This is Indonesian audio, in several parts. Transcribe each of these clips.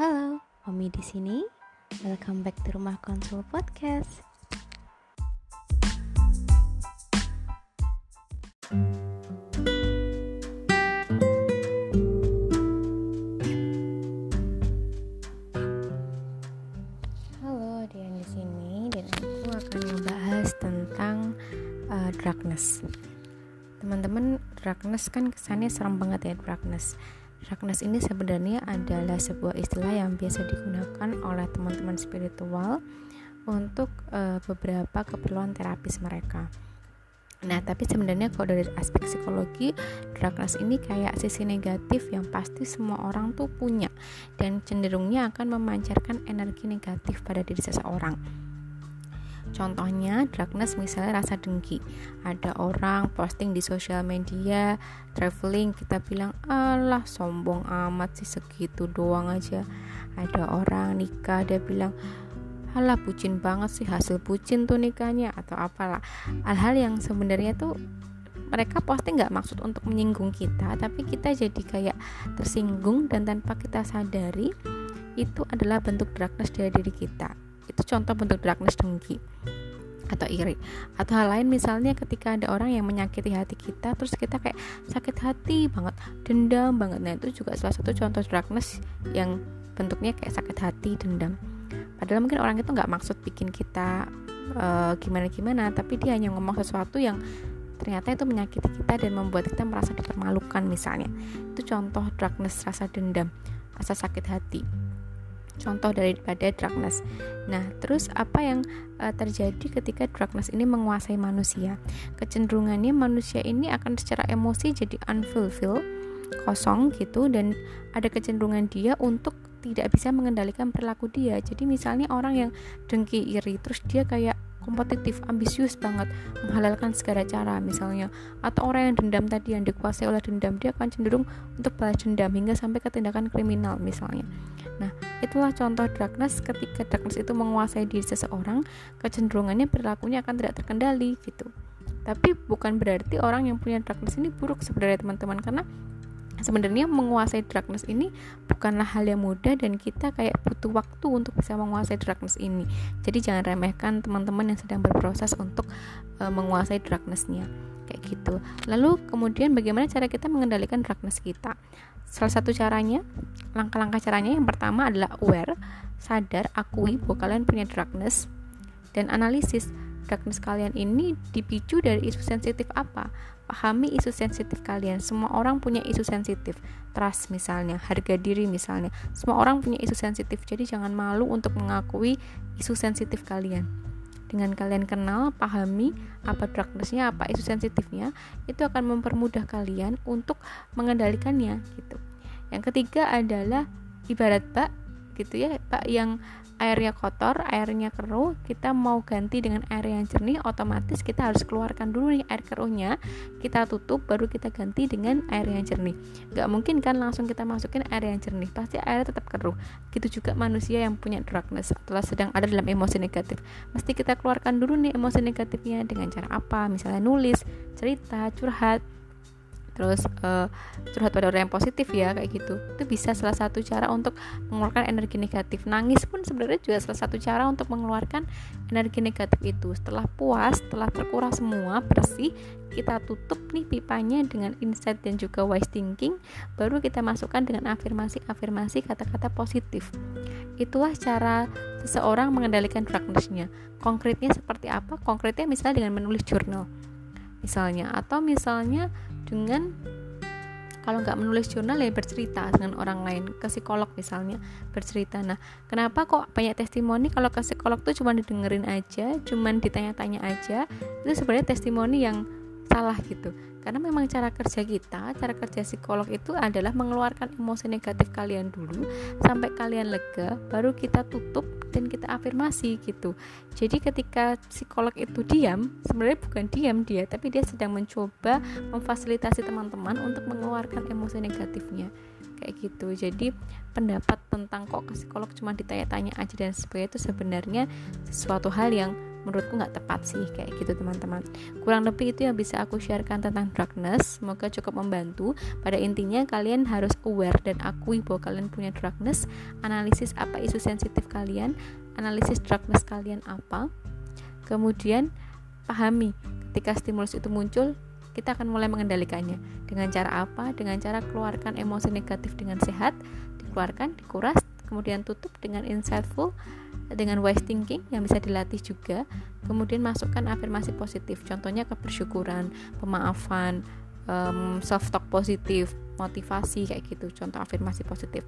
Halo, Omi di sini. Welcome back to Rumah Konsul Podcast. Halo, Dian di sini dan aku akan membahas tentang uh, darkness. Teman-teman, darkness kan kesannya serem banget ya darkness Darkness ini sebenarnya adalah sebuah istilah yang biasa digunakan oleh teman-teman spiritual untuk uh, beberapa keperluan terapis mereka. Nah, tapi sebenarnya kalau dari aspek psikologi, darkness ini kayak sisi negatif yang pasti semua orang tuh punya dan cenderungnya akan memancarkan energi negatif pada diri seseorang. Contohnya darkness misalnya rasa dengki. Ada orang posting di sosial media traveling kita bilang alah sombong amat sih segitu doang aja. Ada orang nikah dia bilang alah bucin banget sih hasil bucin tuh nikahnya atau apalah. Hal-hal yang sebenarnya tuh mereka posting nggak maksud untuk menyinggung kita tapi kita jadi kayak tersinggung dan tanpa kita sadari itu adalah bentuk darkness dari diri kita itu contoh bentuk darkness dengki atau iri. Atau hal lain misalnya ketika ada orang yang menyakiti hati kita terus kita kayak sakit hati banget dendam banget. Nah itu juga salah satu contoh darkness yang bentuknya kayak sakit hati dendam. Padahal mungkin orang itu nggak maksud bikin kita uh, gimana gimana tapi dia hanya ngomong sesuatu yang ternyata itu menyakiti kita dan membuat kita merasa dipermalukan misalnya. Itu contoh darkness rasa dendam rasa sakit hati contoh daripada darkness. Nah, terus apa yang uh, terjadi ketika darkness ini menguasai manusia? Kecenderungannya manusia ini akan secara emosi jadi unfulfilled, kosong gitu dan ada kecenderungan dia untuk tidak bisa mengendalikan perilaku dia. Jadi misalnya orang yang dengki iri terus dia kayak kompetitif, ambisius banget, menghalalkan segala cara misalnya. Atau orang yang dendam tadi yang dikuasai oleh dendam, dia akan cenderung untuk balas dendam hingga sampai ke tindakan kriminal misalnya. Nah, itulah contoh darkness ketika darkness itu menguasai diri seseorang, kecenderungannya perilakunya akan tidak terkendali gitu. Tapi bukan berarti orang yang punya darkness ini buruk sebenarnya teman-teman karena sebenarnya menguasai darkness ini bukanlah hal yang mudah dan kita kayak butuh waktu untuk bisa menguasai darkness ini. Jadi jangan remehkan teman-teman yang sedang berproses untuk uh, menguasai darknessnya kayak gitu. Lalu kemudian bagaimana cara kita mengendalikan darkness kita? Salah satu caranya langkah-langkah caranya yang pertama adalah aware sadar akui bahwa kalian punya darkness dan analisis darkness kalian ini dipicu dari isu sensitif apa? Pahami isu sensitif kalian. Semua orang punya isu sensitif. Trust misalnya harga diri misalnya. Semua orang punya isu sensitif jadi jangan malu untuk mengakui isu sensitif kalian. Dengan kalian kenal, pahami apa darknessnya, apa isu sensitifnya, itu akan mempermudah kalian untuk mengendalikannya gitu. Yang ketiga adalah ibarat bak gitu ya, bak yang airnya kotor, airnya keruh, kita mau ganti dengan air yang jernih, otomatis kita harus keluarkan dulu nih air keruhnya, kita tutup, baru kita ganti dengan air yang jernih. Gak mungkin kan langsung kita masukin air yang jernih, pasti airnya tetap keruh. Gitu juga manusia yang punya darkness atau sedang ada dalam emosi negatif, mesti kita keluarkan dulu nih emosi negatifnya dengan cara apa? Misalnya nulis, cerita, curhat, terus uh, curhat pada orang yang positif ya kayak gitu. Itu bisa salah satu cara untuk mengeluarkan energi negatif. Nangis pun sebenarnya juga salah satu cara untuk mengeluarkan energi negatif itu. Setelah puas setelah terkuras semua bersih kita tutup nih pipanya dengan insight dan juga wise thinking baru kita masukkan dengan afirmasi-afirmasi kata-kata positif. Itulah cara seseorang mengendalikan darknessnya. Konkretnya seperti apa? Konkretnya misalnya dengan menulis jurnal. Misalnya atau misalnya dengan kalau nggak menulis jurnal ya bercerita dengan orang lain ke psikolog misalnya bercerita. Nah kenapa kok banyak testimoni? Kalau ke psikolog tuh cuma didengerin aja cuma ditanya-tanya aja itu sebenarnya testimoni yang salah gitu karena memang cara kerja kita cara kerja psikolog itu adalah mengeluarkan emosi negatif kalian dulu sampai kalian lega baru kita tutup dan kita afirmasi gitu. Jadi ketika psikolog itu diam sebenarnya bukan diam dia tapi dia sedang mencoba memfasilitasi teman-teman untuk mengeluarkan emosi negatifnya. Kayak gitu. Jadi pendapat tentang kok ke psikolog cuma ditanya-tanya aja dan sebagainya itu sebenarnya sesuatu hal yang menurutku nggak tepat sih kayak gitu teman-teman. Kurang lebih itu yang bisa aku sharekan tentang darkness. Semoga cukup membantu. Pada intinya kalian harus aware dan akui bahwa kalian punya darkness. Analisis apa isu sensitif kalian analisis darkness kalian apa. Kemudian pahami ketika stimulus itu muncul kita akan mulai mengendalikannya. Dengan cara apa? Dengan cara keluarkan emosi negatif dengan sehat dikeluarkan dikuras kemudian tutup dengan insightful dengan wise thinking yang bisa dilatih juga. Kemudian masukkan afirmasi positif contohnya kebersyukuran pemaafan um, self talk positif motivasi kayak gitu. Contoh afirmasi positif.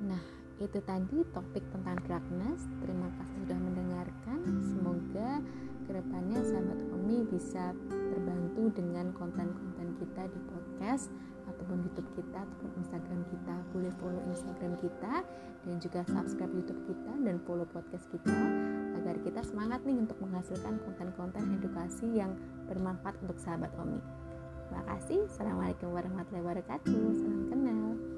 Nah itu tadi topik tentang darkness terima kasih sudah mendengarkan. Semoga ke depannya sahabat Omi bisa terbantu dengan konten-konten kita di podcast ataupun YouTube kita ataupun Instagram kita boleh follow Instagram kita dan juga subscribe YouTube kita dan follow podcast kita agar kita semangat nih untuk menghasilkan konten-konten edukasi yang bermanfaat untuk sahabat Omi. Terima kasih. Assalamualaikum warahmatullahi wabarakatuh. Salam kenal.